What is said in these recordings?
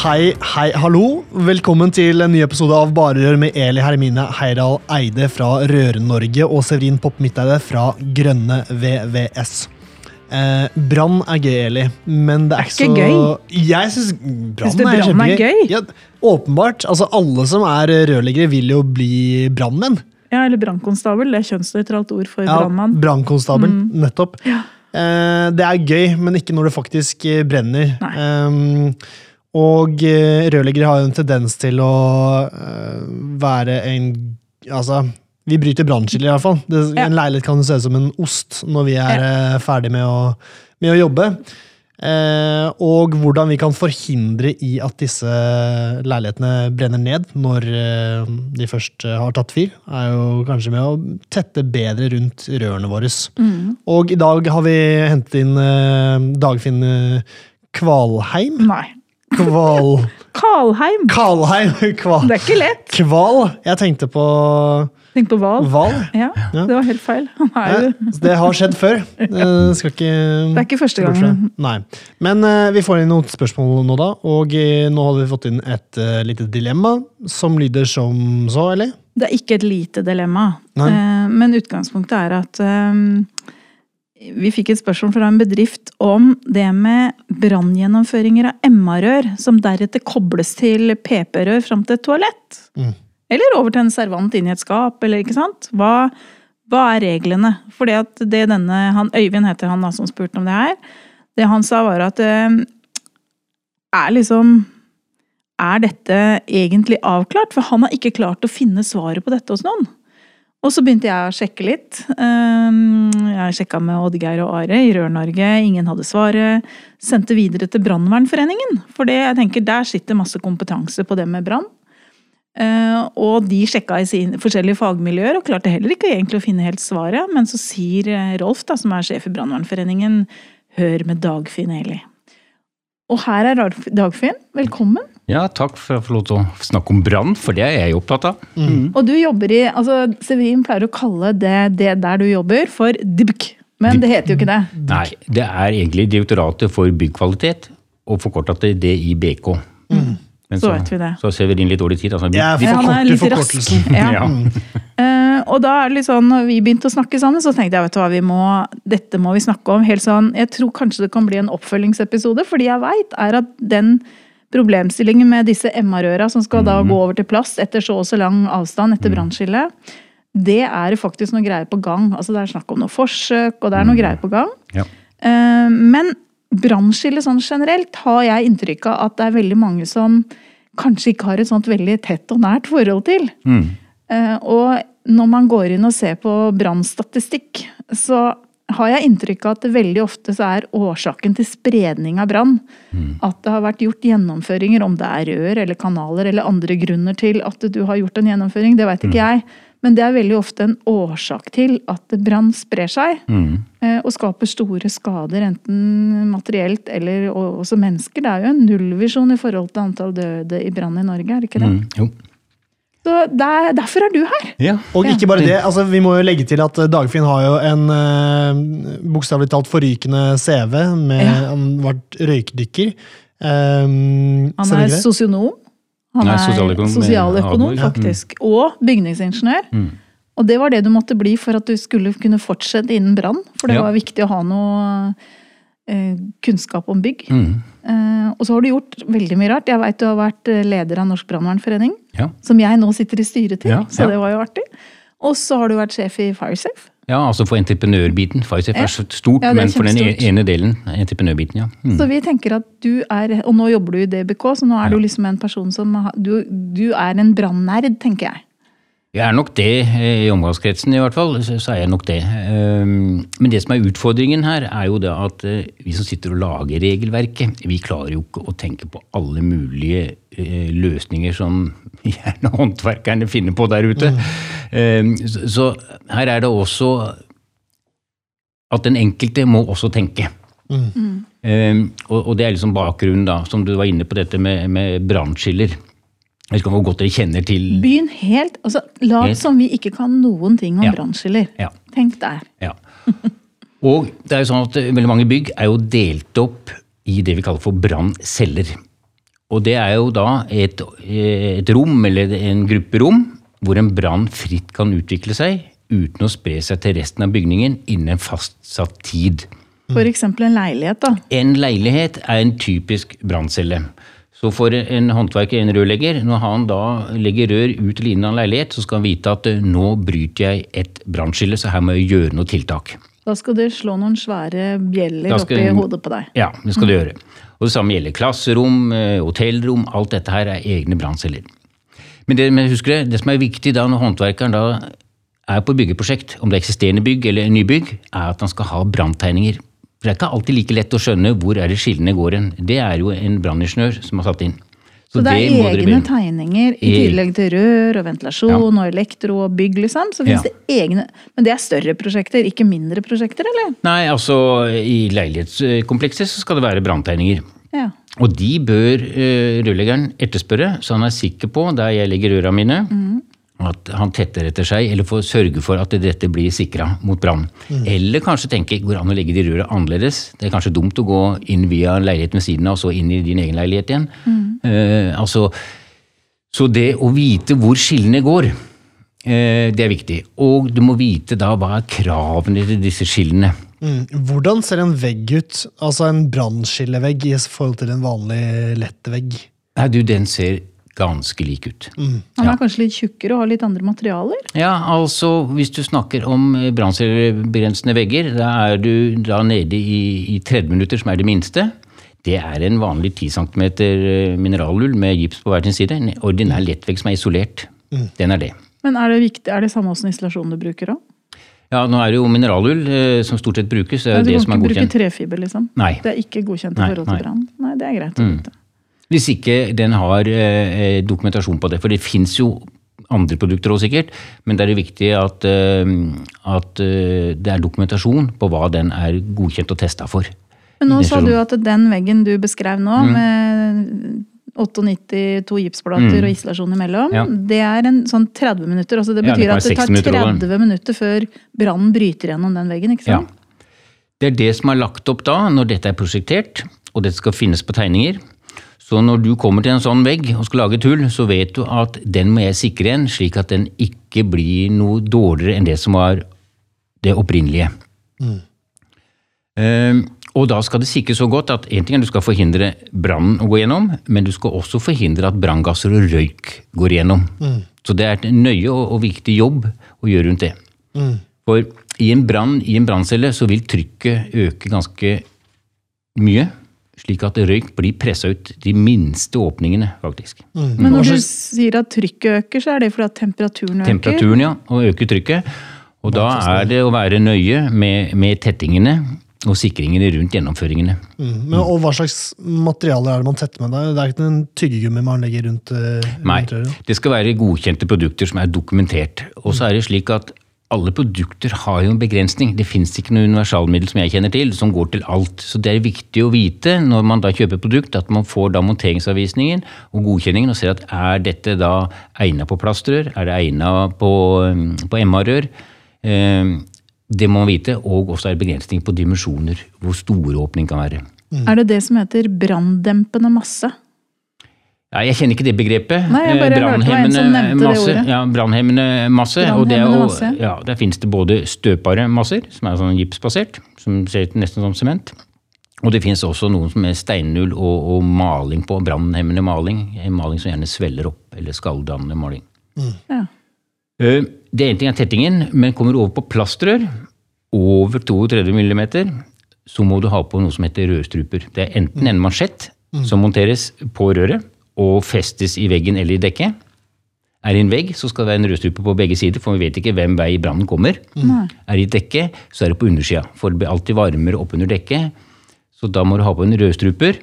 Hei, hei, hallo. Velkommen til en ny episode av Bare rør med Eli Hermine Heidal Eide fra Røre-Norge og Severin Popp Midteide fra Grønne VVS. Eh, brann er gøy, Eli, men det er, Det er ikke så Jeg syns brann er brann er gøy? Ja, åpenbart. Altså, alle som er rørleggere, vil jo bli brannmenn. Ja, eller brannkonstabel. Det er kjønnsnøytralt ord for Ja, brannmann. Brannkonstabel, nettopp. Ja. Eh, det er gøy, men ikke når det faktisk eh, brenner. Nei. Ehm, og eh, rørleggere har jo en tendens til å eh, være en Altså, vi bryter brannskiller, i hvert fall. Ja. En leilighet kan se ut som en ost når vi er eh, ferdig med å, med å jobbe. Eh, og hvordan vi kan forhindre i at disse leilighetene brenner ned når de først har tatt fyr, er jo kanskje med å tette bedre rundt rørene våre. Mm. Og i dag har vi hentet inn eh, Dagfinn Kvalheim. Nei. Kval... Kalheim! Kalheim. Kval... Det er ikke lett. Kval! Jeg tenkte på Tenk på hval. Ja, Ja. det var helt feil. Ja, det har skjedd før. Det skal ikke Det er ikke første gang. Nei. Men eh, vi får inn noen spørsmål nå, da. Og eh, nå har vi fått inn et uh, lite dilemma som lyder som så, eller? Det er ikke et lite dilemma. Nei. Men utgangspunktet er at eh, vi fikk et spørsmål fra en bedrift om det med branngjennomføringer av MA-rør, som deretter kobles til PP-rør fram til et toalett. Mm. Eller over til en servant inn i et skap, eller ikke sant. Hva, hva er reglene? For det denne, han, Øyvind heter han da som spurte om det her. Det han sa var at eh, er liksom er dette egentlig avklart? For han har ikke klart å finne svaret på dette hos noen. Og så begynte jeg å sjekke litt. Um, Jeg sjekka med Oddgeir og Are i Rør-Norge. Ingen hadde svaret. Sendte videre til Brannvernforeningen. For det, jeg tenker, der sitter masse kompetanse på det med brann. Eh, Og de sjekka i sine forskjellige fagmiljøer og klarte heller ikke egentlig å finne helt svaret. Men så sier eh, Rolf, da, som er sjef i Brannvernforeningen, hør med Dagfinn Eli. Og her er Dagfinn. Velkommen. Ja, takk for å få lov til å snakke om brann, for det er jeg opptatt av. Og du jobber i altså Severin pleier å kalle det, det der du jobber, for DIBK. Men det heter jo ikke det. Nei, det er egentlig Direktoratet for byggkvalitet, og forkorta til DIBK. Men Så vet vi det. Så ser vi inn litt dårlig tid. Altså, Ja, han er forkorter litt rask. forkortelsen. Ja. ja. uh, og da er det litt sånn, når vi begynte å snakke sammen, så tenkte jeg vet du hva, vi må, dette må vi snakke om. helt sånn, Jeg tror kanskje det kan bli en oppfølgingsepisode, fordi jeg veit er at den problemstillingen med disse MR-røra som skal da gå over til plast etter så og så lang avstand etter brannskillet, det er faktisk noe greier på gang. Altså Det er snakk om noe forsøk, og det er noe greier på gang. Ja. Eh, Men brannskille sånn generelt har jeg inntrykk av at det er veldig mange som kanskje ikke har et sånt veldig tett og nært forhold til. Mm. Eh, Og når man går inn og ser på brannstatistikk, så har jeg inntrykk av at det veldig ofte så er årsaken til spredning av brann at det har vært gjort gjennomføringer, om det er rør eller kanaler eller andre grunner til at du har gjort en gjennomføring, det vet ikke jeg. Men det er veldig ofte en årsak til at brann sprer seg Mm. eh, og skaper store skader, enten materielt eller også mennesker. Det er jo en nullvisjon i forhold til antall døde i brann i Norge, er det ikke det? Mm. Jo. Så der, derfor er du her. Ja. Og ikke bare det, altså vi må jo legge til at eh, Dagfinn har jo en uh, bokstavelig talt forrykende CV. Med, Ja. Han har vært røykdykker. Um, Han er sosionom. Han Nei, sosialøkonom er sosialøkonom, ja. faktisk. Og bygningsingeniør. Mm. Og det var det du måtte bli for at du skulle kunne fortsette innen brann. For det Ja. var viktig å ha noe eh, kunnskap om bygg. Mm. Eh, og så har du gjort veldig mye rart. Jeg veit du har vært eh, leder av Norsk brannvernforening, Ja. som jeg nå sitter i styret til, Ja, så det var jo artig. Og så har du vært sjef i Firesafe. ja, altså for entreprenørbiten. Firesafe Ja. er stort, er men for den ene delen, entreprenørbiten, ja. Mm. Så vi tenker at du er Og nå jobber du i DBK, så nå er du liksom en person som Du, du er en brannerd, tenker jeg. Jeg er nok det, eh, i omgangskretsen i hvert fall. Så så er jeg nok det. Ehm, Men det som er utfordringen her, er jo det at eh, vi som sitter og lager regelverket, vi klarer jo ikke å tenke på alle mulige eh, løsninger som gjerne håndverkerne finner på der ute. Mm. Så så her er det også at den enkelte må også tenke. Mm. og, og det er liksom bakgrunnen, da, som du var inne på dette med, med brannskiller. Jeg vet ikke hvor godt dere kjenner til Byen helt altså, Lat Helt. som vi ikke kan noen ting om Ja. brannskiller. Ja. Tenk der. Ja. Og det er jo sånn at veldig mange bygg er jo delt opp i det vi kaller for brannceller. Og det er jo da et, et rom, eller en gruppe rom, hvor en brann fritt kan utvikle seg uten å spre seg til resten av bygningen innen en fastsatt tid. Eksempel en leilighet, da. En leilighet er en typisk branncelle. Så for en håndverker, en rørlegger, når han da legger rør ut til en leilighet, så skal han vite at eh, nå bryter jeg et brannskille, så her må jeg gjøre noe tiltak. Da skal det slå noen svære bjeller skal- oppi hodet på deg. Ja, det skal det gjøre. Og det samme gjelder klasserom, eh, hotellrom, alt dette her er egne brannceller. Men det, men husker det, det som er viktig da når håndverkeren da er på byggeprosjekt, om det er eksisterende bygg eller nybygg, er at han skal ha branntegninger. For det er ikke alltid like lett å skjønne hvor er det skillene går hen. Det er jo en branningeniør som har satt inn. Så det er det egne tegninger i E- tillegg til rør og ventilasjon og elektro og bygg, liksom. Så finnes Ja. det egne Men det er større prosjekter, ikke mindre prosjekter, eller? Nei, altså i leilighetskomplekset så skal det være branntegninger. Ja. Og de bør uh, rørleggeren etterspørre, så han er sikker på, der jeg legger røra mine, at han tetter etter seg, eller får sørge for at dette blir sikra mot brann. Eller kanskje tenke går det an å legge de røra annerledes. Det er kanskje dumt å gå inn via leiligheten ved siden av, og så inn i din egen leilighet igjen. Eh, altså, så det å vite hvor skillene går, eh, det er viktig. Og du må vite da hva er kravene til disse skillene. Mm. Hvordan ser en vegg ut? Altså en brannskillevegg i forhold til en vanlig lett vegg? Nei, du, den ser ganske lik ut. Han er kanskje litt tjukkere og har litt andre materialer. Ja, altså hvis du snakker om eh, branncellebegrensende vegger, da er du da nede i, i 30 minutter, som er det minste. Det er en vanlig 10 cm mineralull med gips på hver sin side. En ordinær lettvegg som er isolert. Den er det. Men er det, viktig, er det samme åssen isolasjon du bruker òg? Ja, nå er det jo mineralull eh, som stort sett brukes. Det er Du det kan som er ikke bruke trefiber, liksom? Nei. Det er ikke godkjent i Nei, forhold til brann? Nei, det er greit å vite. Hvis ikke den har eh, dokumentasjon på det. For det fins jo andre produkter òg, sikkert. Men det er viktig at, eh, at eh, det er dokumentasjon på hva den er godkjent og testa for. Men nå sa du at den veggen du beskrev nå, Mm. med 98 to gipsplater og isolasjon imellom, Mm. Ja. det er en sånn 30 minutter. Altså det Ja, det betyr at det tar 30 minutter 30 minutter før brannen bryter gjennom den veggen, ikke Ja. sant? Det er det som er lagt opp da, når dette er prosjektert, og dette skal finnes på tegninger. Så når du kommer til en sånn vegg og skal lage et hull, så vet du at den må jeg sikre igjen, slik at den ikke blir noe dårligere enn det som var det opprinnelige. Ehm, og da skal det sikres så godt at en ting er du skal forhindre brannen å gå gjennom, men du skal også forhindre at branngasser og røyk går igjennom. Så det er en nøye og, og viktig jobb å gjøre rundt det. For i en brann i en branncelle så vil trykket øke ganske mye, slik at røyk blir pressa ut de minste åpningene, faktisk. Men når du sier at trykket øker, så er det fordi at temperaturen øker? Temperaturen, ja, og øker trykket. Og da er det å være nøye med, med tettingene og sikringene rundt gjennomføringene. Mm. Men, og hva slags materialer er det man tetter med? Det er- er ikke en tyggegummi man legger rundt, rundt Nei, det skal være godkjente produkter som er dokumentert. Og så er det slik at alle produkter har jo en begrensning. Det fins ikke noe universalmiddel som jeg kjenner til, som går til alt. Så det er viktig å vite når man da kjøper produkt, at man får da monteringsavvisningen og godkjenningen og ser at er dette da egna på plastrør, er det egna på, um, på MA-rør. Eh, Det må man vite, og også er det begrensning på dimensjoner, hvor store åpning kan være. Er det det som heter branndempende masse? Ja, jeg kjenner ikke det begrepet. Nei, jeg bare Eh, hørte det en som brannhemmende nevnte det masse. ordet. Ja, brannhemmende masse. og det er jo, masse. ja, Der finnes det både støpbare masser, som er sånn gipsbasert, som ser ut nesten som sement. Og det finnes også noen som er steinull og, og maling på. Brannhemmende maling. En maling som gjerne svelger opp, eller skalldannende maling. Ja. Eh, Det ene ting er tettingen, men kommer du over på plastrør, over 32 mm, så må du ha på noe som heter rødstruper. Det er enten en mansjett som monteres på røret og festes i veggen eller i dekket, Er det en vegg, så skal det være en rødstrupe på begge sider, for vi vet ikke hvem vei brannen kommer. Er det i dekket, så er det på undersida, for det blir alltid varmere oppunder dekket. Så da må du ha på en rødstruper,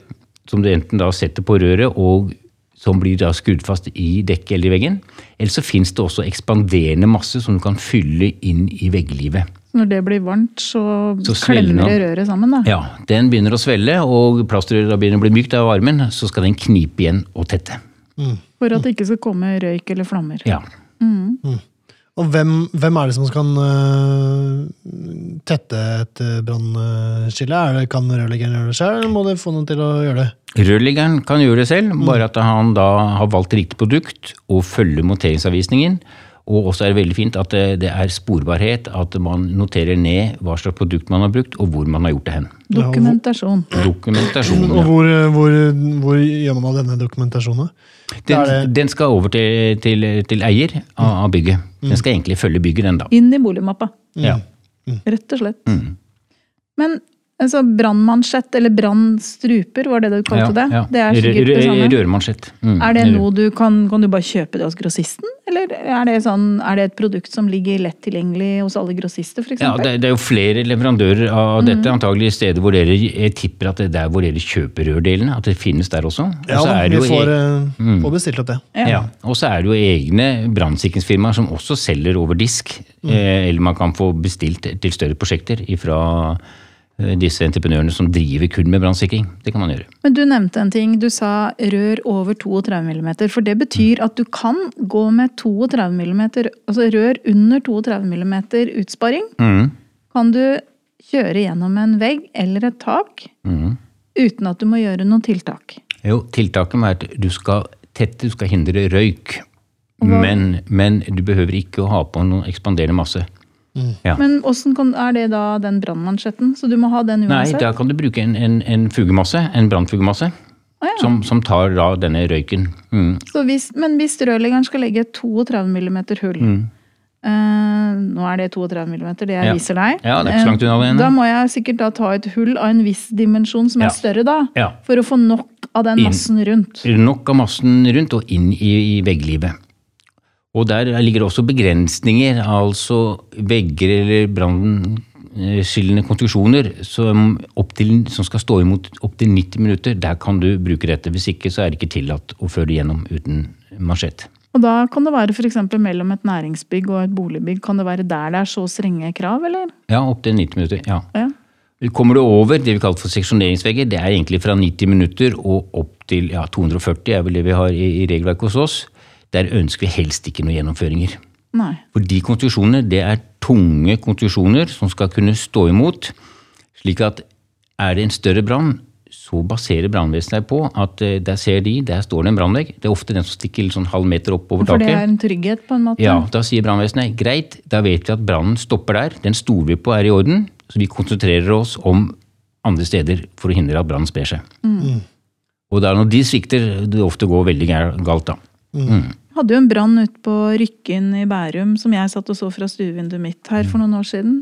som du enten da setter på røret, og som blir da skrudd fast i dekket eller i veggen. Eller så fins det også ekspanderende masse som du kan fylle inn i vegglivet. Når det blir varmt, så, Så klemmer det røret sammen, da. Ja, Den begynner å svelle, og plastrøret begynner å bli mykt av varmen. Så skal den knipe igjen og tette. For at det ikke skal komme røyk eller flammer. Ja. Og hvem, hvem er det som kan uh, tette et øh, brannskille? Kan rørleggeren gjøre det selv, eller må det få noen til å gjøre det? Rørleggeren kan gjøre det selv, bare at han da har valgt riktig produkt og følger monteringsanvisningen. Og også er det veldig fint at det, er sporbarhet, at man noterer ned hva slags produkt man har brukt, og hvor man har gjort det hen. Dokumentasjon. Dokumentasjon. Og hvor, øh, hvor, hvor gjør man av denne dokumentasjonen? Den, det- den skal over til, til, til eier av, av bygget. Den skal egentlig følge bygget, den da. Inn i boligmappa. Ja. Rett og slett. Mm. Men altså, brannmansjett, eller brannstruper, var det du kalte det? Ja, ja. Det er sikkert det samme. Rørmansjett. Mm. Er det noe du kan, kan du bare kjøpe det hos grossisten? Eller er det, sånn, er det et produkt som ligger lett tilgjengelig hos alle grossister, f.eks.? Ja, det, det er jo flere leverandører av Mm. dette. Antagelig steder hvor dere jeg tipper at det er der hvor dere kjøper rørdelene. At det finnes der også. Og Ja så da, er vi jo får, e- øh, får bestilt opp det. ja. Og så er det jo egne brannsikringsfirmaer som også selger over disk. Eh, eller man kan få bestilt til større prosjekter fra disse entreprenørene som driver kun med brannsikring. Det kan man gjøre. Men du nevnte en ting. Du sa rør over 32 mm. For det betyr at du kan gå med 32 mm, altså rør under 32 mm utsparing. Mm. Kan du kjøre gjennom en vegg eller et tak mm. uten at du må gjøre noen tiltak. Jo, tiltaket må være at du skal tette, du skal hindre røyk. Men, men du behøver ikke å ha på noen ekspanderende masse. Ja. Men hvordan kan- er det da den brannmansjetten? Så du må ha den Nei, da kan du bruke en, en, en fugemasse, en brannfugemasse, ja. som, som tar da denne røyken. Mm. Så hvis, men hvis rørleggeren skal legge et 32 mm hull Mm. eh, Nå er det 32 mm, det jeg Ja. viser deg. Ja, det er ikke så langt unna det Eh. Da må jeg sikkert da ta et hull av en viss dimensjon som Ja. er større, da. Ja. For å få nok av den Inn. massen rundt. Nok av massen rundt og inn i, i vegglivet. Og der ligger det også begrensninger, altså vegger eller brannskillende konstruksjoner som, til, som skal stå imot opptil 90 minutter. Der kan du bruke dette. Hvis ikke så er det ikke tillatt å føre det gjennom uten mansjett. Og da kan det være f.eks. mellom et næringsbygg og et boligbygg. Kan det være der det er så strenge krav, eller? Ja, opptil 90 minutter. ja. Ja. Kommer du over det vi kaller for seksjoneringsvegger, det er egentlig fra 90 minutter og opp til ja, 240, er vel det vi har i, i regelverket hos oss. Der ønsker vi helst ikke noen gjennomføringer. Nei. For de konstruksjonene, det er tunge konstruksjoner som skal kunne stå imot. Slik at er det en større brann, så baserer brannvesenet seg på at eh, der ser de, der står det en brannvegg. Det er ofte den som stikker sånn halv meter opp over For det er en trygghet, på en måte? Ja, Da sier brannvesenet greit, da vet vi at brannen stopper der. Den stoler vi på er i orden, så vi konsentrerer oss om andre steder for å hindre at brannen sprer seg. Og det er når de svikter, det ofte går veldig galt, da. Hadde jo en brann ute på Rykken i Bærum som jeg satt og så fra stuevinduet mitt her for noen år siden.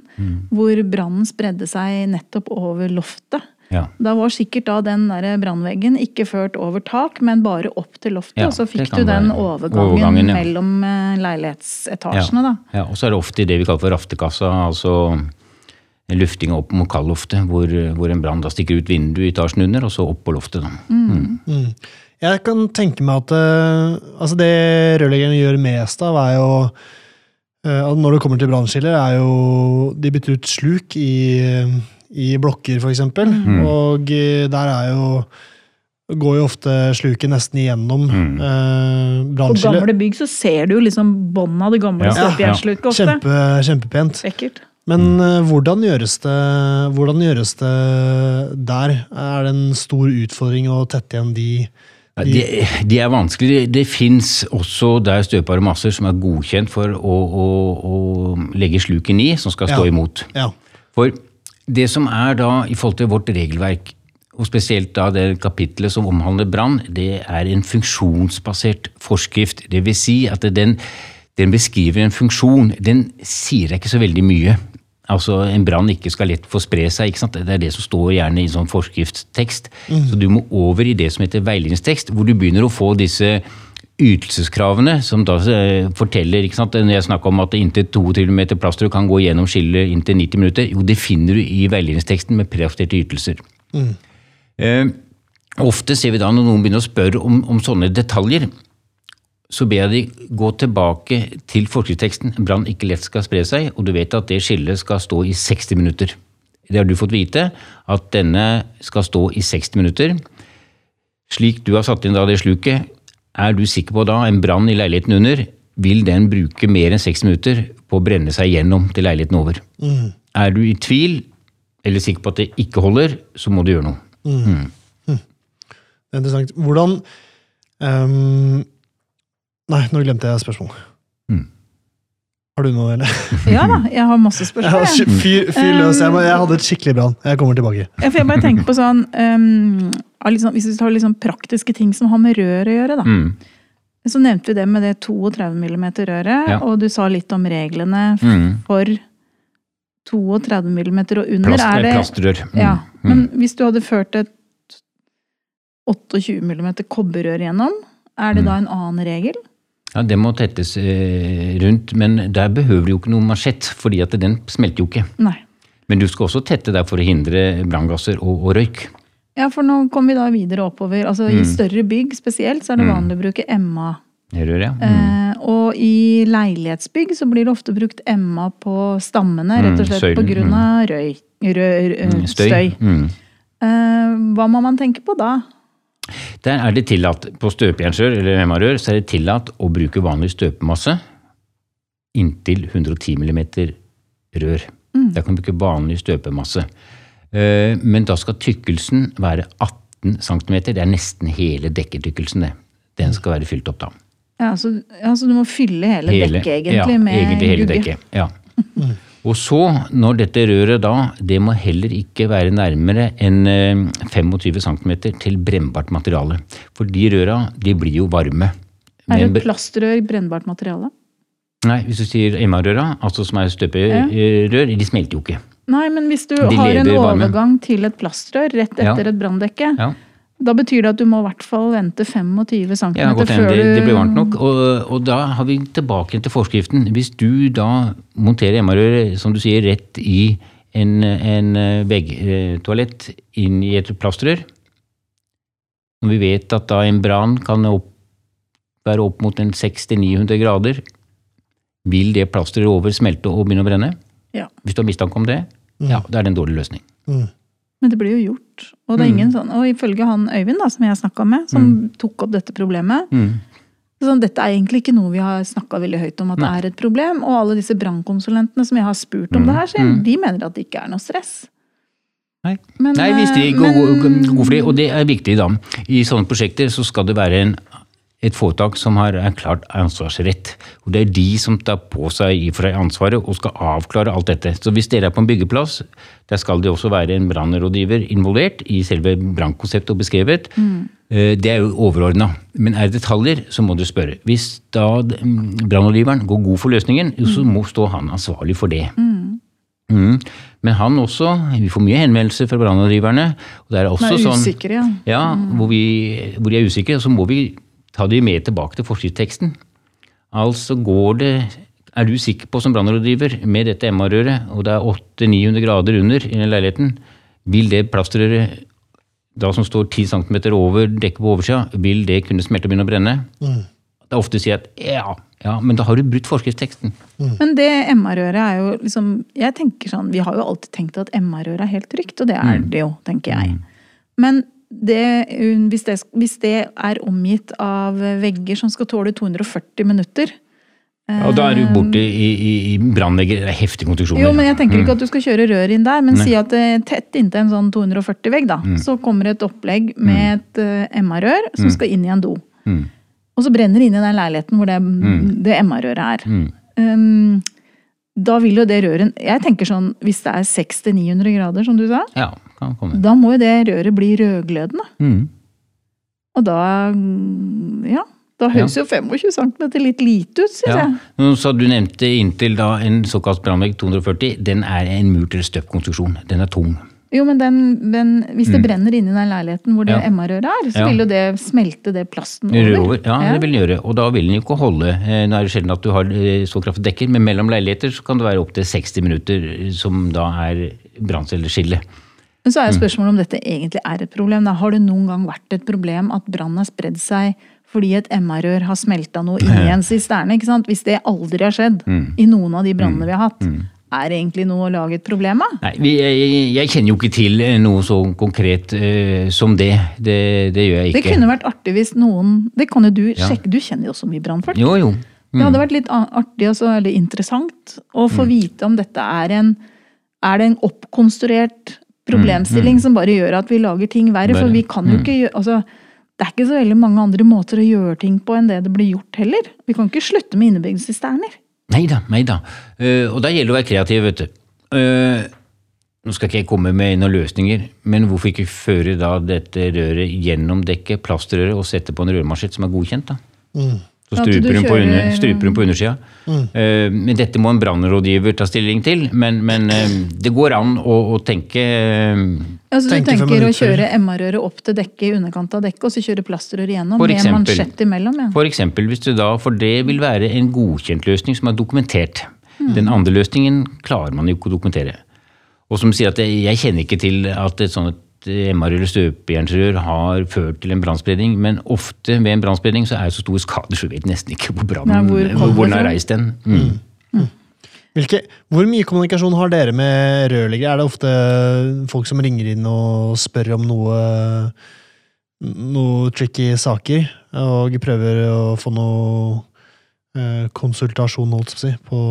Hvor brannen spredde seg nettopp over loftet. Ja. Da var sikkert da den der brannveggen ikke ført over tak, men bare opp til loftet. Ja, og så fikk du den være overgangen, overgangen, ja. mellom eh, leilighetsetasjene, da. Ja, og så er det ofte det vi kaller for raftekassa, altså en lufting opp mot kaldloftet, hvor, hvor en brann stikker ut vinduet i etasjen under, og så opp på loftet. da. Mm. Jeg kan tenke meg at øh, altså det rørleggerne gjør mest av, er jo øh, at Når det kommer til brannskiller, er jo De bytter ut sluk i, i blokker, for eksempel. Og øh, der er jo Går jo ofte sluket nesten igjennom Mm. øh, På gamle bygg så ser du jo liksom båndet av det gamle Ja. støpejernssluket ofte. Kjempe, kjempepent. Ekkelt. Men øh, hvordan, gjøres det, hvordan gjøres det der? Er det en stor utfordring å tette igjen de Ja, de, de er vanskelige. Det, fins også der støpbare masser som er godkjent for å, å, å legge sluken i, som skal stå Ja. imot. Ja. For det som er da i forhold til vårt regelverk, og spesielt da det kapitlet som omhandler brann, det er en funksjonsbasert forskrift. Det vil si at den, den beskriver en funksjon. Den sier deg ikke så veldig mye. Altså En brann ikke skal lett få spre seg. ikke sant? Det er det som står gjerne i sånn forskriftstekst. Så du må over i det som heter veiledningstekst, hvor du begynner å få disse ytelseskravene, som da eh, forteller ikke sant, Når jeg snakker om at inntil 22 meter plaster kan gå gjennom skillet inntil 90 minutter, jo, det finner du i veiledningsteksten med prejusterte ytelser. Eh, ofte ser vi da når noen begynner å spørre om, om sånne detaljer, så ber jeg de gå tilbake til forskriftsteksten. Brann ikke lett skal spre seg, og du vet at det skillet skal stå i 60 minutter. Det har du fått vite, at denne skal stå i 60 minutter. Slik du har satt inn da det sluket, er du sikker på da en brann i leiligheten under, vil den bruke mer enn 60 minutter på å brenne seg gjennom til leiligheten over. Er du i tvil, eller sikker på at det ikke holder, så må du gjøre noe. Det er interessant. Hvordan ehm, Nei, nå glemte jeg spørsmålet. Mm. Har du noe, eller? Ja da, jeg har masse spørsmål. jeg. fyr, fyr løs. Jeg, jeg hadde et skikkelig brann. Jeg kommer tilbake. Ja, for jeg bare tenker på sånn, um, liksom, Hvis vi tar sånn praktiske ting som har med rør å gjøre, da. Mm. Så nevnte vi det med det 32 mm røret, Ja. og du sa litt om reglene Mm. for 32 mm og under. Plast, er det, plastrør. Mm. ja, Mm. men hvis du hadde ført et 28 mm kobberrør gjennom, er det Mm. da en annen regel? Ja, Det må tettes eh, rundt, men der behøver du jo ikke noe mansjett, fordi at den smelter jo ikke. Nei. Men du skal også tette der for å hindre branngasser og, og røyk. Ja, for nå kommer vi da videre oppover. Altså Mm. I større bygg spesielt så er det vanlig å bruke Emma. Rør, ja. Mm. Eh, og i leilighetsbygg så blir det ofte brukt Emma på stammene, rett og Mm, slett grunn av røy, rø, rø, Mm, støy. Mm. Eh, hva må man tenke på da? Der er det tillatt, på støpejernsrør eller emmarør, så er det tillatt å bruke vanlig støpemasse inntil 110 mm rør. Der kan du bruke vanlig støpemasse. Eh, Men da skal tykkelsen være 18 cm. Det er nesten hele dekketykkelsen, det. Den skal være fylt opp da. Ja, så, ja, så du må fylle hele, dekket egentlig ja, med egentlig hele gugge. dekket. Ja. Og så, når dette røret da, det må heller ikke være nærmere enn eh, 25 cm til brennbart materiale. For de røra, de blir jo varme. Er det plastrør brennbart materiale? Nei, hvis du sier MA-røra, altså som er støperør, de smelter jo ikke. Nei, men hvis du De har en overgang varme. til et plastrør rett Ja. etter et branndekke, Ja, da betyr det at du må i hvert fall vente 25 cm ja godt før det, det blir varmt nok. Og, og da har vi tilbake til forskriften. Hvis du da monterer MR-røret, som du sier, rett i en, en veggtoalett inn i et plastrør, når vi vet at da en brann kan opp, være opp mot en 600-900 grader, vil det plasteret over smelte og begynne å brenne? Ja. Hvis du har mistanke om det, ja, da er det en dårlig løsning. Mm. Men det blir jo gjort. Og det er Mm. ingen sånn, og ifølge han Øyvind da, som jeg snakka med, som tok opp dette problemet Mm. sånn, Dette er egentlig ikke noe vi har snakka veldig høyt om at Nei. det er et problem. Og alle disse brannkonsulentene som jeg har spurt om Mm. det her, sier, Mm. de mener at det ikke er noe stress. Nei. Men, Nei, hvis de eh, men- god, god for og det er viktig da. I sånne prosjekter så skal det være en, et foretak som har erklært ansvarsrett. Og det er de som tar på seg for ansvaret og skal avklare alt dette. Så hvis dere er på en byggeplass, der skal det også være en brannrådgiver involvert i selve brannkonseptet og beskrevet. Mm. Det er jo overordna. Men er det detaljer, så må du spørre. Hvis da mm, brannrådgiveren går god for løsningen, så må stå han ansvarlig for det. Mm. Men han også, vi får mye henvendelser fra brannrådgiverne. Og det er også er er sånn, usikre, ja. ja, hvor, vi, hvor de er usikre, så må vi ta de med tilbake til forskriftsteksten. Altså går det Er du sikker på som brannrådgiver med dette MA-røret, og det er 800-900 grader under i den leiligheten, vil det plastrøret da som står 10 cm over dekket på oversida, vil det kunne smelte og begynne å brenne? Det er ofte å si at ja, ja, men da har du brutt forskriftsteksten. Men det MA-røret er jo liksom Jeg tenker sånn, Vi har jo alltid tenkt at MA-røret er helt trygt, og det er Mm. det jo, tenker jeg. Men det, hvis, det, hvis det er omgitt av vegger som skal tåle 240 minutter Ja, og da er du borte i, i, i brannvegger. Det er heftige konstruksjoner. Jo, men jeg tenker ikke at du skal kjøre rør inn der, men Nei. si at det er tett inntil en sånn 240-vegg, da. Så kommer et opplegg med et eh, MR-rør som skal inn i en do. Mm. Og så brenner det inn i den leiligheten hvor det, det MA-røret er. Mm. Um, da vil jo det røret Jeg tenker sånn, hvis det er 600-900 grader, som du sa, Ja, kan komme. da må jo det røret bli rødglødende. Mm. Og da mm, Ja. Da høres jo 25 cm litt lite ut, syns Ja. jeg. Så du nevnte inntil da en såkalt brannvegg 240. Den er en murt- eller støpkonstruksjon. Den er tung. Jo, men den, men hvis det brenner inni den leiligheten hvor det Mm. Ja. MR-røret er, så Ja. vil jo det smelte det plasten over. over. Ja, det vil den gjøre. Og da vil den jo ikke holde. Eh, Nå er det sjelden at du har eh, så kraftig dekker, men mellom leiligheter så kan det være opptil 60 minutter eh, som da er branncelleskille. Men så er jo spørsmålet om dette egentlig er et problem. Da. Har det noen gang vært et problem at brann har spredd seg fordi et MR-rør har smelta noe inni en sisterne? ikke sant? Hvis det aldri har skjedd i noen av de brannene vi har hatt, er det egentlig noe å lage et problem av? Nei, jeg, jeg kjenner jo ikke til eh, noe så konkret uh, som det. det. Det gjør jeg ikke. Det kunne vært artig hvis noen Det kan jo du Ja. sjekke, du kjenner jo så mye brannfolk. Jo, jo. Det hadde vært litt artig og så veldig interessant å få vite om dette er en Er det en oppkonstruert problemstilling som bare gjør at vi lager ting verre? For vi kan jo ikke gjøre altså, Det er ikke så veldig mange andre måter å gjøre ting på enn det det blir gjort heller. Vi kan ikke slutte med innebygde sisterner. Nei da, nei da. Uh, og da gjelder det å være kreativ, vet du. Uh, nå skal ikke jeg komme med noen løsninger, men hvorfor ikke føre da dette røret gjennom dekket, plastrøret, og sette på en rørmaskin som er godkjent, da? Så struper hun på, kjører- under, struper hun på undersida. Eh, men dette må en brannrådgiver ta stilling til, men, men uh, det går an å, å tenke uh, Altså, du Tenker tenker å kjøre MR-røret opp til dekket i underkant av dekket, og så kjøre plastrør igjennom For med eksempel. mansjett imellom? Ja. For eksempel hvis du da, for det vil være en godkjent løsning som er dokumentert. Den andre løsningen klarer man jo ikke å dokumentere. Og som sier at jeg, jeg kjenner ikke til at et sånt MR eller støpejernsrør har ført til en brannspredning, men ofte ved en brannspredning så er det så store skader så vi vet nesten ikke hvor brannen hvor hvor, hvor den har reist den. Mm. Hvilke, hvor mye kommunikasjon har dere med rørleggere? Er det ofte folk som ringer inn og spør om noe, noe tricky saker, og prøver å få noe eh, konsultasjon holdt på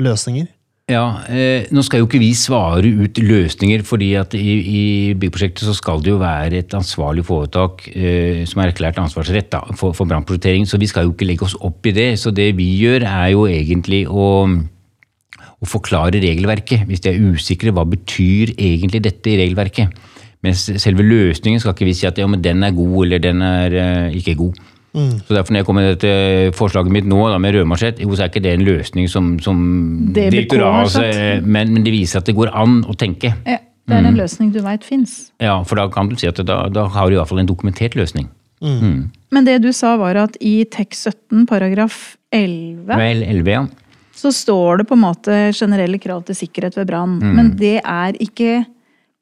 løsninger? Ja, eh, Nå skal jo ikke vi svare ut løsninger, fordi at i, i byggprosjektet så skal det jo være et ansvarlig foretak eh, som er erklært ansvarsrett da, for, for brannprosjektering, så vi skal jo ikke legge oss opp i det. Så det vi gjør er jo egentlig å, å forklare regelverket. Hvis de er usikre, hva betyr egentlig dette i regelverket? Mens selve løsningen skal ikke vi si at ja, men den er god eller den er eh, ikke god. Så derfor når jeg kommer med dette forslaget mitt nå da, med rødmarsjett, jo, så er ikke det en løsning som, som direktoratet eh, men, men det viser at det går an å tenke. Ja, det er en løsning du veit fins. Ja, For da kan du si at da, da har du i hvert fall en dokumentert løsning. Men det du sa var at i TEK 17 paragraf 11 Vel, 11, ja. så står det på en måte generelle krav til sikkerhet ved brann. Mm. Men det er ikke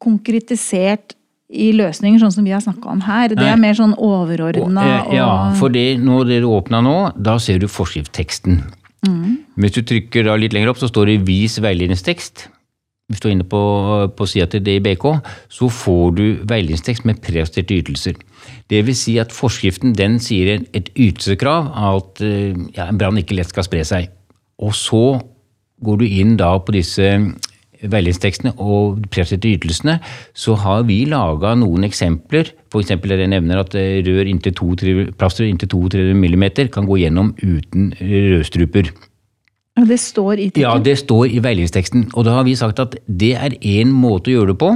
konkretisert i løsninger sånn som vi har snakka om her. Det er mer sånn overordna eh, ja, for det, når dere åpna nå, da ser du forskriftsteksten. Hvis du trykker da litt lenger opp, så står det 'vis veiledningstekst'. Hvis du er inne på, på sida til DIBK, så får du veiledningstekst med presterte ytelser. Det vil si at forskriften den sier et ytelseskrav av at eh, ja, en brann ikke lett skal spre seg. Og så går du inn da på disse veiledningstekstene og presterte ytelsene, så har vi laga noen eksempler. F.eks. der jeg nevner at eh, rør inntil 2-3 plaster inntil 2-3 mm kan gå gjennom uten rødstruper. Ja, Det står i Ja, det står i veiledningsteksten. Og da har vi sagt at det er én måte å gjøre det på.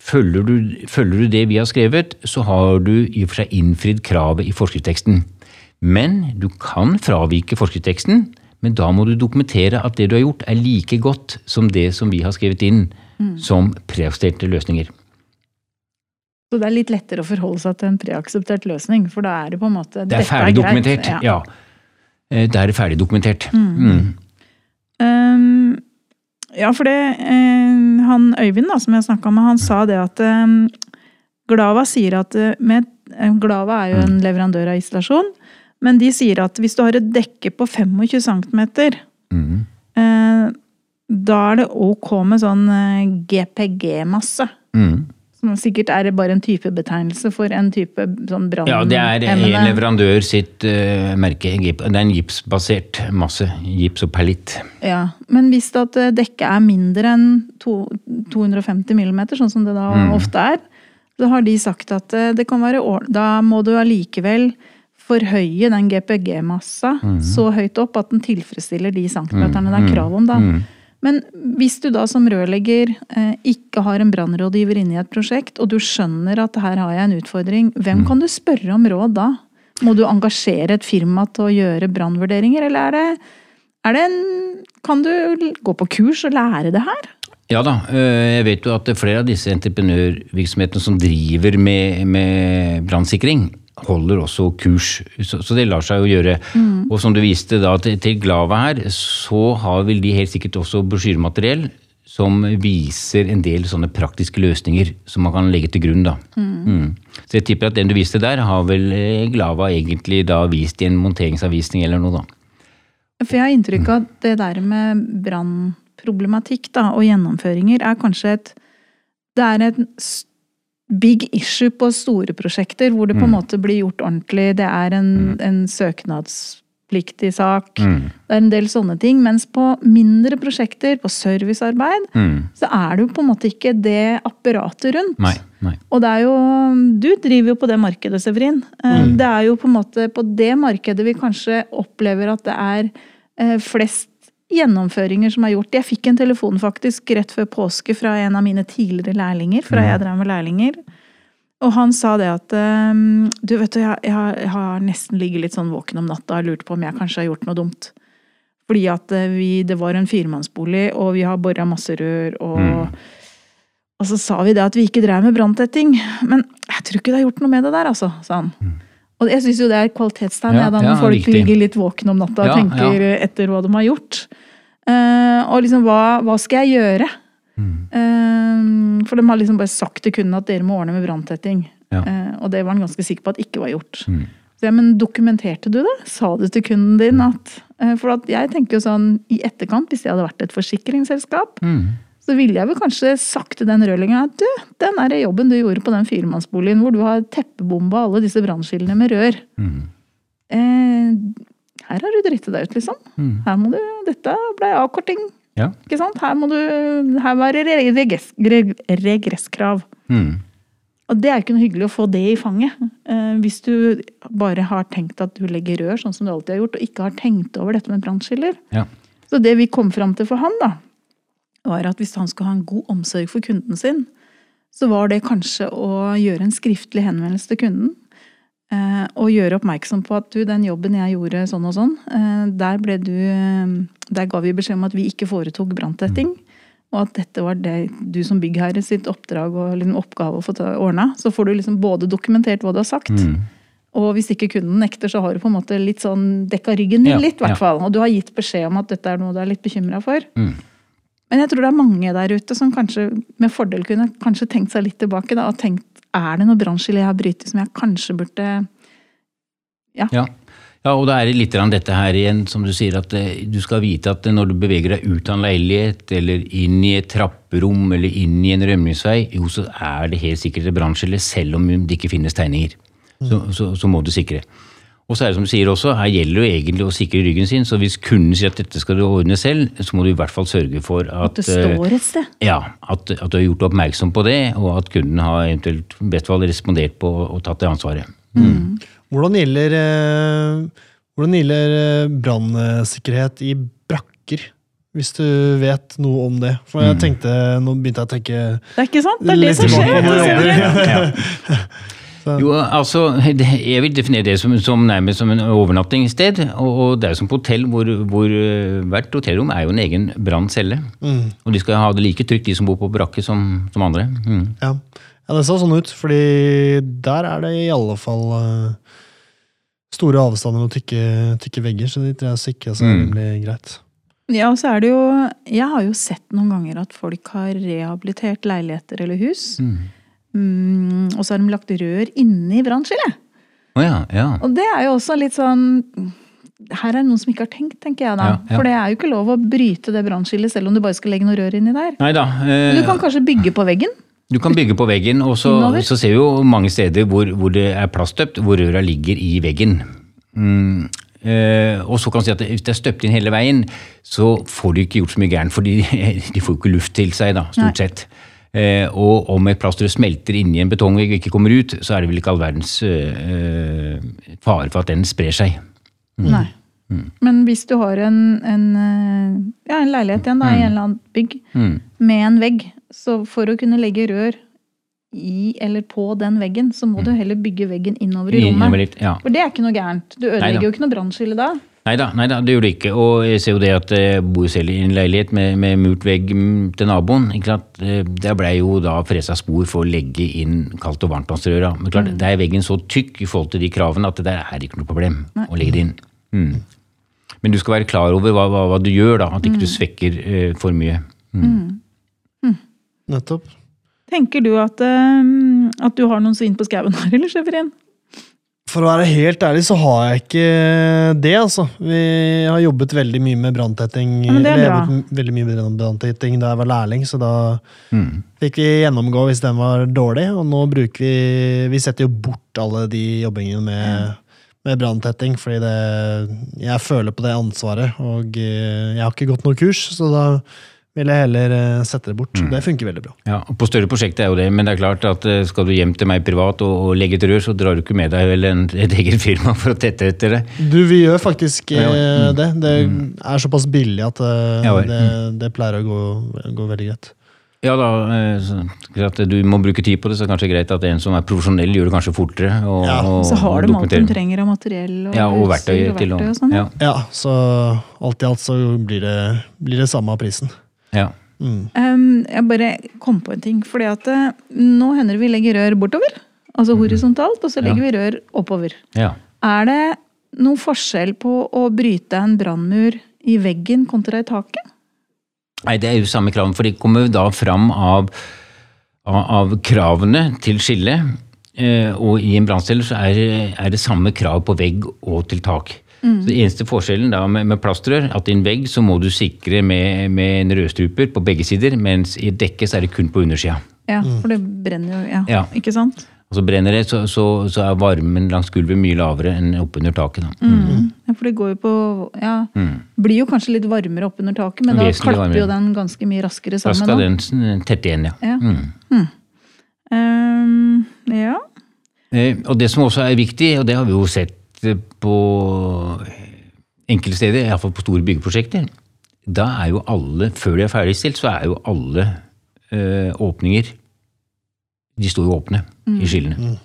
Følger du, følger du det vi har skrevet, så har du i og for seg innfridd kravet i forskriftsteksten. Men du kan fravike forskriftsteksten, men da må du dokumentere at det du har gjort er like godt som det som vi har skrevet inn som preaksepterte løsninger. Så det er litt lettere å forholde seg til en preakseptert løsning, for da er det på en måte Det er ferdig dokumentert. Ja. ja. Er det ferdig dokumentert. Mm. Ehm, ja, for det eh, Han Øyvind da, som jeg snakka med, han sa det at um, Glava sier at eh, med, eh, Glava er jo en leverandør av isolasjon, men de sier at hvis du har et dekke på 25 cm, Mm. eh, da er det ok med sånn eh, GPG-masse. Mm. Som sikkert er bare en typebetegnelse for en type sånn Ja, det er en leverandør sitt uh, merke. Det er en gipsbasert masse. Gips og perlitt. Ja, Men hvis det at eh, dekket er mindre enn to, 250 millimeter, sånn som det da Mm. ofte er, så har de sagt at det kan være da må du allikevel forhøye den GPG-massa Mm. så høyt opp at den tilfredsstiller de centimeterne det er krav om. da. Mm. Men hvis du da som rørlegger eh, ikke har en brannrådgiver inne i et prosjekt, og du skjønner at her har jeg en utfordring, hvem kan du spørre om råd da? Må du engasjere et firma til å gjøre brannvurderinger, eller er det, er det en Kan du gå på kurs og lære det her? Ja da, øh, jeg vet jo at flere av disse entreprenørvirksomhetene som driver med, med brannsikring, holder også kurs. Så, så, det lar seg jo gjøre. Og som du viste da til, til Glava her, så har vel de helt sikkert også brosjyremateriell som viser en del sånne praktiske løsninger som man kan legge til grunn. da. Mm. Så jeg tipper at den du viste der, har vel eh, Glava egentlig da vist i en monteringsanvisning eller noe, da. For jeg har inntrykk av at det der med brannproblematikk da, og gjennomføringer er kanskje et Det er s- big issue på store prosjekter hvor det på en Mm. måte blir gjort ordentlig. Det er en, en søknadspliktig sak. Mm. Det er en del sånne ting. Mens på mindre prosjekter, på servicearbeid, Mm. så er det jo på en måte ikke det apparatet rundt. Nei. nei. Og det er jo Du driver jo på det markedet, Severin. Eh, Mm. Det er jo på en måte på det markedet vi kanskje opplever at det er eh, flest gjennomføringer som er gjort. Jeg fikk en telefon faktisk rett før påske fra en av mine tidligere lærlinger, fra jeg drev med lærlinger. Og han sa det at eh, Du, vet du, jeg, jeg, har, nesten ligget litt sånn våken om natta og lurt på om jeg kanskje har gjort noe dumt. Fordi at eh, vi, det var en firemannsbolig, og vi har bora masse rør, og Mm. og så sa vi det at vi ikke drev med branntetting. Men jeg tror ikke det har gjort noe med det der, altså, sa han. Og jeg syns jo det er et kvalitetstegn Ja, da, når ja, folk riktig. ligger litt våkne om natta og Ja, tenker etter hva de har gjort. Uh, og liksom, hva, hva skal jeg gjøre? Eh, for de har liksom bare sagt til kunden at dere må ordne med branntetting. Eh, og det var han ganske sikker på at ikke var gjort. Mm. Så ja, men dokumenterte du det? Sa du til kunden din at eh, For at jeg tenker jo sånn i etterkant, hvis jeg hadde vært et forsikringsselskap, Mm. Så ville jeg vel kanskje sagt til den rørleggeren at du, den der jobben du gjorde på den firemannsboligen hvor du har teppebomba alle disse brannskillene med rør, Mm. eh, her har du dritt deg ut, liksom. Mm. Her må du, Dette ble avkorting. Ja. Ikke sant? Her må du, her var det regress, regresskrav. Mm. Og det er ikke noe hyggelig å få det i fanget. Eh, hvis du bare har tenkt at du legger rør sånn som du alltid har gjort, og ikke har tenkt over dette med brannskiller. Ja. Så det vi kom fram til for han, da, var at hvis han skulle ha en god omsorg for kunden sin, så var det kanskje å gjøre en skriftlig henvendelse til kunden. eh, Og gjøre oppmerksom på at du, den jobben jeg gjorde sånn og sånn, eh, der ble du eh, Der ga vi beskjed om at vi ikke foretok branntetting. Og at dette var det du som byggherre sitt oppdrag og liksom oppgave å få ordna. Så får du liksom både dokumentert hva du har sagt, Mm. og hvis ikke kunden nekter, så har du på en måte litt sånn dekka ryggen din Ja, litt, i hvert fall. Og du har gitt beskjed om at dette er noe du er litt bekymra for. Mm. Men jeg tror det er mange der ute som kanskje med fordel kunne kanskje tenkt seg litt tilbake da, og tenkt er det noe bransjelig jeg har brytet som jeg kanskje burde Ja. ja, og da er det litt dette her igjen, som du sier, at eh, du skal vite at når du beveger deg ut av en leilighet, eller inn i et trapperom, eller inn i en rømningsvei, jo, så er det helt sikkert et brannskille, selv om det ikke finnes tegninger. Så, så, så må du sikre. Og så er det som du sier også, her gjelder det jo egentlig å sikre ryggen sin, så hvis kunden sier at dette skal du ordne selv, så må du i hvert fall sørge for at At det eh, står et sted. Ja, at, at du har gjort oppmerksom på det, og at kunden har eventuelt best fall respondert på og tatt det ansvaret. Hvordan gjelder, eh, hvordan gjelder eh, brannsikkerhet i brakker? Hvis du vet noe om det. For jeg tenkte, Nå begynte jeg å tenke Det er ikke sant? Det er det som skjer. Jo, altså, Jeg vil definere det som, som nærmest som en overnattingssted. Og, og det er som på hotell, hvor, hvor eh, hvert hotellrom er jo en egen branncelle. Mm, Og de skal ha det like trygt, de som bor på brakke, som, som andre. Mm. ja. ja, det så sånn ut, fordi der er det i alle fall eh, store avstander og tykke, tykke vegger, så de tror jeg sikrer seg Mm. rimelig greit. Ja, og så er det jo Jeg har jo sett noen ganger at folk har rehabilitert leiligheter eller hus. Mm. Mm, og så har de lagt rør inni brannskillet. Oh, ja, ja. Og det er jo også litt sånn Her er det noen som ikke har tenkt, tenker jeg da. Ja. For det er jo ikke lov å bryte det brannskillet selv om du bare skal legge noe rør inni der. Neida, eh, du kan kanskje bygge på veggen. du kan bygge på veggen, og så, så ser vi jo mange steder hvor, hvor det er plaststøpt, hvor røra ligger i veggen. Mm. Uh, og så kan du si at hvis det er støpt inn hele veien, så får du ikke gjort så mye gærent, For de får jo ikke luft til seg, da, stort Nei. sett. Eh, og om et plaster smelter inni en betongvegg og ikke kommer ut, så er det vel ikke all verdens eh, fare for at den sprer seg. Nei. Men hvis du har en, en, eh, ja, en leilighet igjen da, i en eller annen bygg Mm. med en vegg, så for å kunne legge rør i eller på den veggen, så må du heller bygge veggen innover i rommet. ja. For det er ikke noe gærent. Du Neida. ødelegger jo ikke noe brannskille da. Nei da, nei da, det gjorde det ikke. Og jeg ser jo det at jeg bor selv i en leilighet med, med murt vegg mm, til naboen. ikke sant? Eh, Der blei jo da fresa spor for å legge inn kaldt- og varmtvannsrøra. Men klart, der er veggen så tykk i forhold til de kravene at det der er ikke noe problem å legge det inn. Mm. Men du skal være klar over hva, hva, hva du gjør, da. At ikke du svekker eh, for mye. Nettopp. Tenker du at, um, at du har noen svin på skauen her, eller, Severin? For å være helt ærlig så har jeg ikke det, altså. Vi har jobbet veldig mye med branntetting. Ja, er veldig mye med branntetting da jeg var lærling, så da Mm. fikk vi gjennomgå hvis den var dårlig. Og nå bruker vi Vi setter jo bort alle de jobbingene med, med branntetting, fordi det Jeg føler på det ansvaret, og eh, jeg har ikke gått noe kurs, så da vil jeg heller eh, sette det bort. Mm. Det funker veldig bra. Ja, På større prosjekter er jo det, men det er klart at eh, skal du hjem til meg privat og, og legge et rør, så drar du ikke med deg vel en, et eget firma for å tette etter det. Du, vi gjør faktisk Ja, ja. mm. det. Det er såpass billig at eh, Ja det, det pleier å gå, gå veldig greit. Ja da, eh, så, at du må bruke tid på det, så er det kanskje greit at en som er profesjonell, gjør det kanskje fortere. Og, Ja. og, Så har de alt de trenger av materiell og, Ja, og verktøy og verktøy og sånn. ja, Ja, så alt i alt så blir det, blir det samme av prisen. Ja. Mm. Um, jeg bare kom på en ting. fordi at eh, nå hender det vi legger rør bortover. Altså horisontalt, og så legger vi rør oppover. ja. Er det noen forskjell på å bryte en brannmur i veggen kontra i taket? Nei, det er jo samme krav, for de kommer jo da fram av, av, av kravene til skille. Eh, og i en brannstelle så er, er det samme krav på vegg og til tak. Så det eneste forskjellen da med, med plastrør, at i en vegg så må du sikre med, med en rødstruper på begge sider, mens i dekket så er det kun på undersida. Ja, for det brenner jo, ja. Ja. Ikke sant? Og så brenner det, så, så, så er varmen langs gulvet mye lavere enn oppunder taket. Da. Mm. Ja, for det går jo på Ja, blir jo kanskje litt varmere oppunder taket, men da klapper varmere. jo den ganske mye raskere Da sammen. skal den tette igjen, ja. Ja. Mm. Um, ja. Eh, Og det som også er viktig, og det har vi jo sett på enkelte steder, iallfall på store byggeprosjekter, da er jo alle, før de er ferdigstilt, så er jo alle eh, åpninger De står jo åpne i skillene.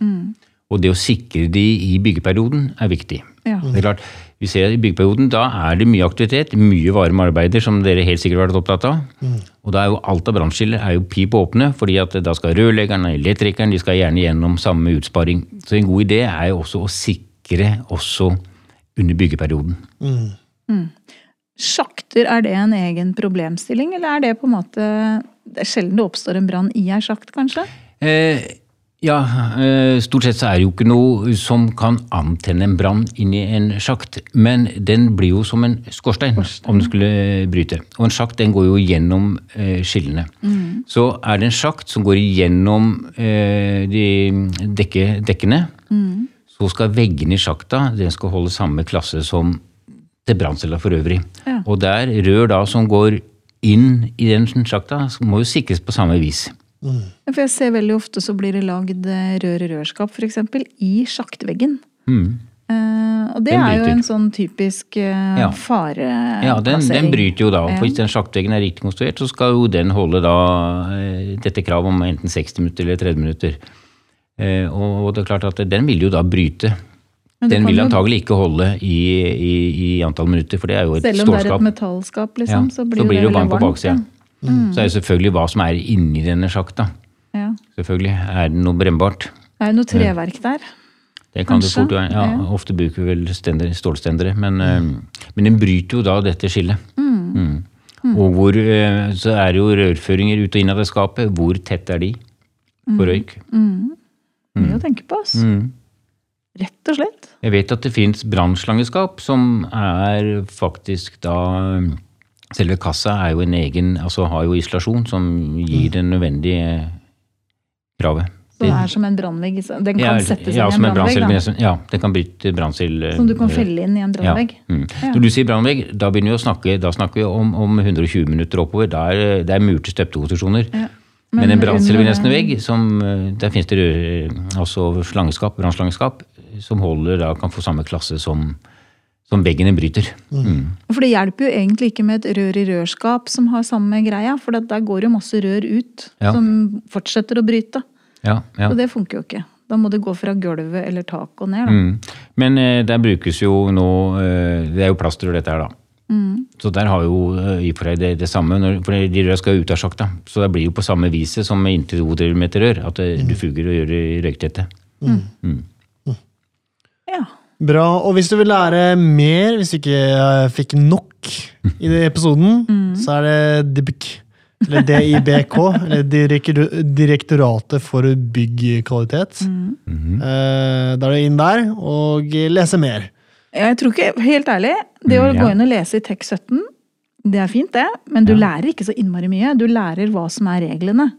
Og det å sikre de i byggeperioden er viktig. Ja. Det er klart, vi ser at I byggeperioden da er det mye aktivitet, mye varme arbeider, som dere helt sikkert har vært opptatt av. Og da er jo alt av brannskiller er jo pip åpne, fordi at da skal rørleggeren og elektrikeren de skal gjerne gjennom samme utsparing. Så en god idé er jo også å sikre også under byggeperioden. Sjakter, er det en egen problemstilling, eller er det på en måte Det er sjelden det oppstår en brann i ei sjakt, kanskje? Eh, ja, eh, stort sett så er det jo ikke noe som kan antenne en brann inni en sjakt. Men den blir jo som en skorstein, om den skulle bryte. Og en sjakt den går jo gjennom eh, skillene. Så er det en sjakt som går igjennom eh, de dekke, dekkene, så skal veggene i sjakta den skal holde samme klasse som til branncella for øvrig. Ja. Og der rør da som går inn i den sjakta, må jo sikres på samme vis. Mm. For jeg ser veldig ofte så blir det lagd eh, rør i rørskap, f.eks. i sjaktveggen. Mm. Uh, og det er jo en sånn typisk uh, Ja. fareplassering. Ja, den, den bryter jo da. For hvis den sjaktveggen er riktig konstruert, så skal jo den holde da uh, dette kravet om enten 60 minutter eller 30 minutter. Eh, Og det er klart at den vil jo da bryte. Den vil antagelig ikke holde i, i, i antall minutter, for det er jo et stålskap. Selv om det er et metallskap, liksom, Ja, så blir, det jo vann på varmt, Mm. Så er det selvfølgelig hva som er inni denne sjakta. Ja. Selvfølgelig er det noe brennbart. Er det noe treverk der. Det kan Kanskje? du fort. Ja, ja. Ofte bruker vi vel stender, stålstendere, men, mm. men den bryter jo da dette skillet. Mm. Og hvor, eh, så er det jo rørføringer ut og inn av det skapet. Hvor tett er de for røyk? Mye å tenke på, ass. Mm. Rett og slett. Jeg vet at det fins brannslangeskap som er faktisk da Selve kassa er jo en egen, altså har jo isolasjon som gir det nødvendige kravet. Så det er som en brannvegg. Den kan Ja, settes ja, inn som i en brannvegg. da. Ja, det kan bryte brannsild. Som du kan felle inn i en brannvegg. Ja. Mm. Ja. Når du sier brannvegg, da begynner vi å snakke, da snakker vi om, om 120 minutter oppover. Da er det er murte støpte konstruksjoner. Ja. Men, en under- vegg, som, eh, der finnes det rør, altså slangeskap, brannslangeskap, som holder, da kan få samme klasse som, som veggen den bryter. Mm. For det hjelper jo egentlig ikke med et rør i rørskap som har samme greia, for det- der går jo masse rør ut Ja. som fortsetter å bryte. Ja, ja. Og det funker jo ikke. Da må det gå fra gulvet eller tak og ned. Da. Mm. Men eh, der brukes jo nå eh, Det er jo plastrør, dette her, da. Mm. Så der har jo eh, i og for seg det, det samme, når, for de røra skal jo ut av sjakta. Så det blir jo på samme viset som med inntil to meter rør, at det, du fuger og gjør det røyktette. Ja. Bra. Og hvis du vil lære mer, hvis du ikke eh, fikk nok i den episoden, så er det DIBK. Eller DIBK, eller Direktoratet for byggkvalitet. Eh, Da er du inn der og lese mer. Jeg tror ikke, helt ærlig, det å Mm, ja. gå inn og lese i tekst 17, det er fint det, men du lærer ikke så innmari mye. Du lærer hva som er reglene.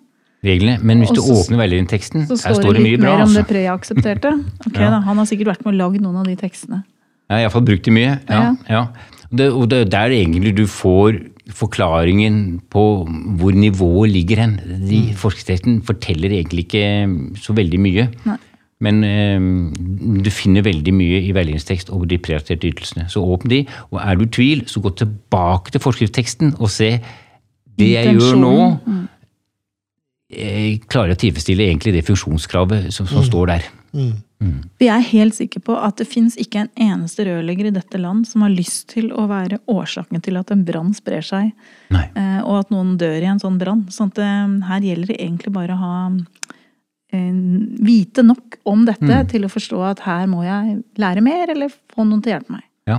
Reglene. Men hvis Også, du så- åpner veiledningsteksten, Så her står står det det mye litt bra. mer om det Altså. preaksepterte. Ok Ja. da, Han har sikkert vært med og lagd noen av de tekstene. Har iallfall brukt det mye. Ja, ja. Det, og det er der egentlig du får forklaringen på hvor nivået ligger hen. De Forskriftsteksten forteller egentlig ikke så veldig mye. Nei. Men eh, du finner veldig mye i veiledningstekst over de prioriterte ytelsene. Så åpne de, og er du i tvil, så gå tilbake til forskriftsteksten og se det jeg gjør nå. Intensjonen. Jeg klarer å tilfredsstille egentlig det funksjonskravet som, som står der. Vi er helt sikre på at det fins ikke en eneste rørlegger i dette land som har lyst til å være årsaken til at en brann sprer seg, Nei. eh, og at noen dør i en sånn brann. Sånn at eh, her gjelder det egentlig bare å ha eh, vite nok om dette Mm. til å forstå at her må jeg lære mer, eller få noen til å hjelpe meg. Ja,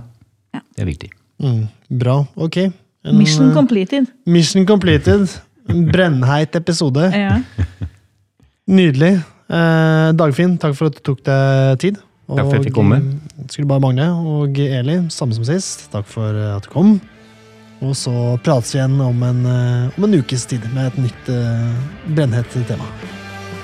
Ja. det er viktig. Mm, bra. Ok. En, Mission eh, completed. mission completed. Brennheit episode. Ja. Nydelig. Eh, Dagfinn, takk for at du tok deg tid. Takk for at jeg fikk komme. eh, skulle bare mangle. Og Eli, samme som sist. Takk for at du kom. Og så prates vi igjen om en, eh, om en ukes tid med et nytt uh, brennhett tema.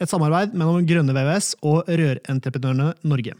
Et samarbeid mellom Grønne VVS og Rørentreprenørene Norge.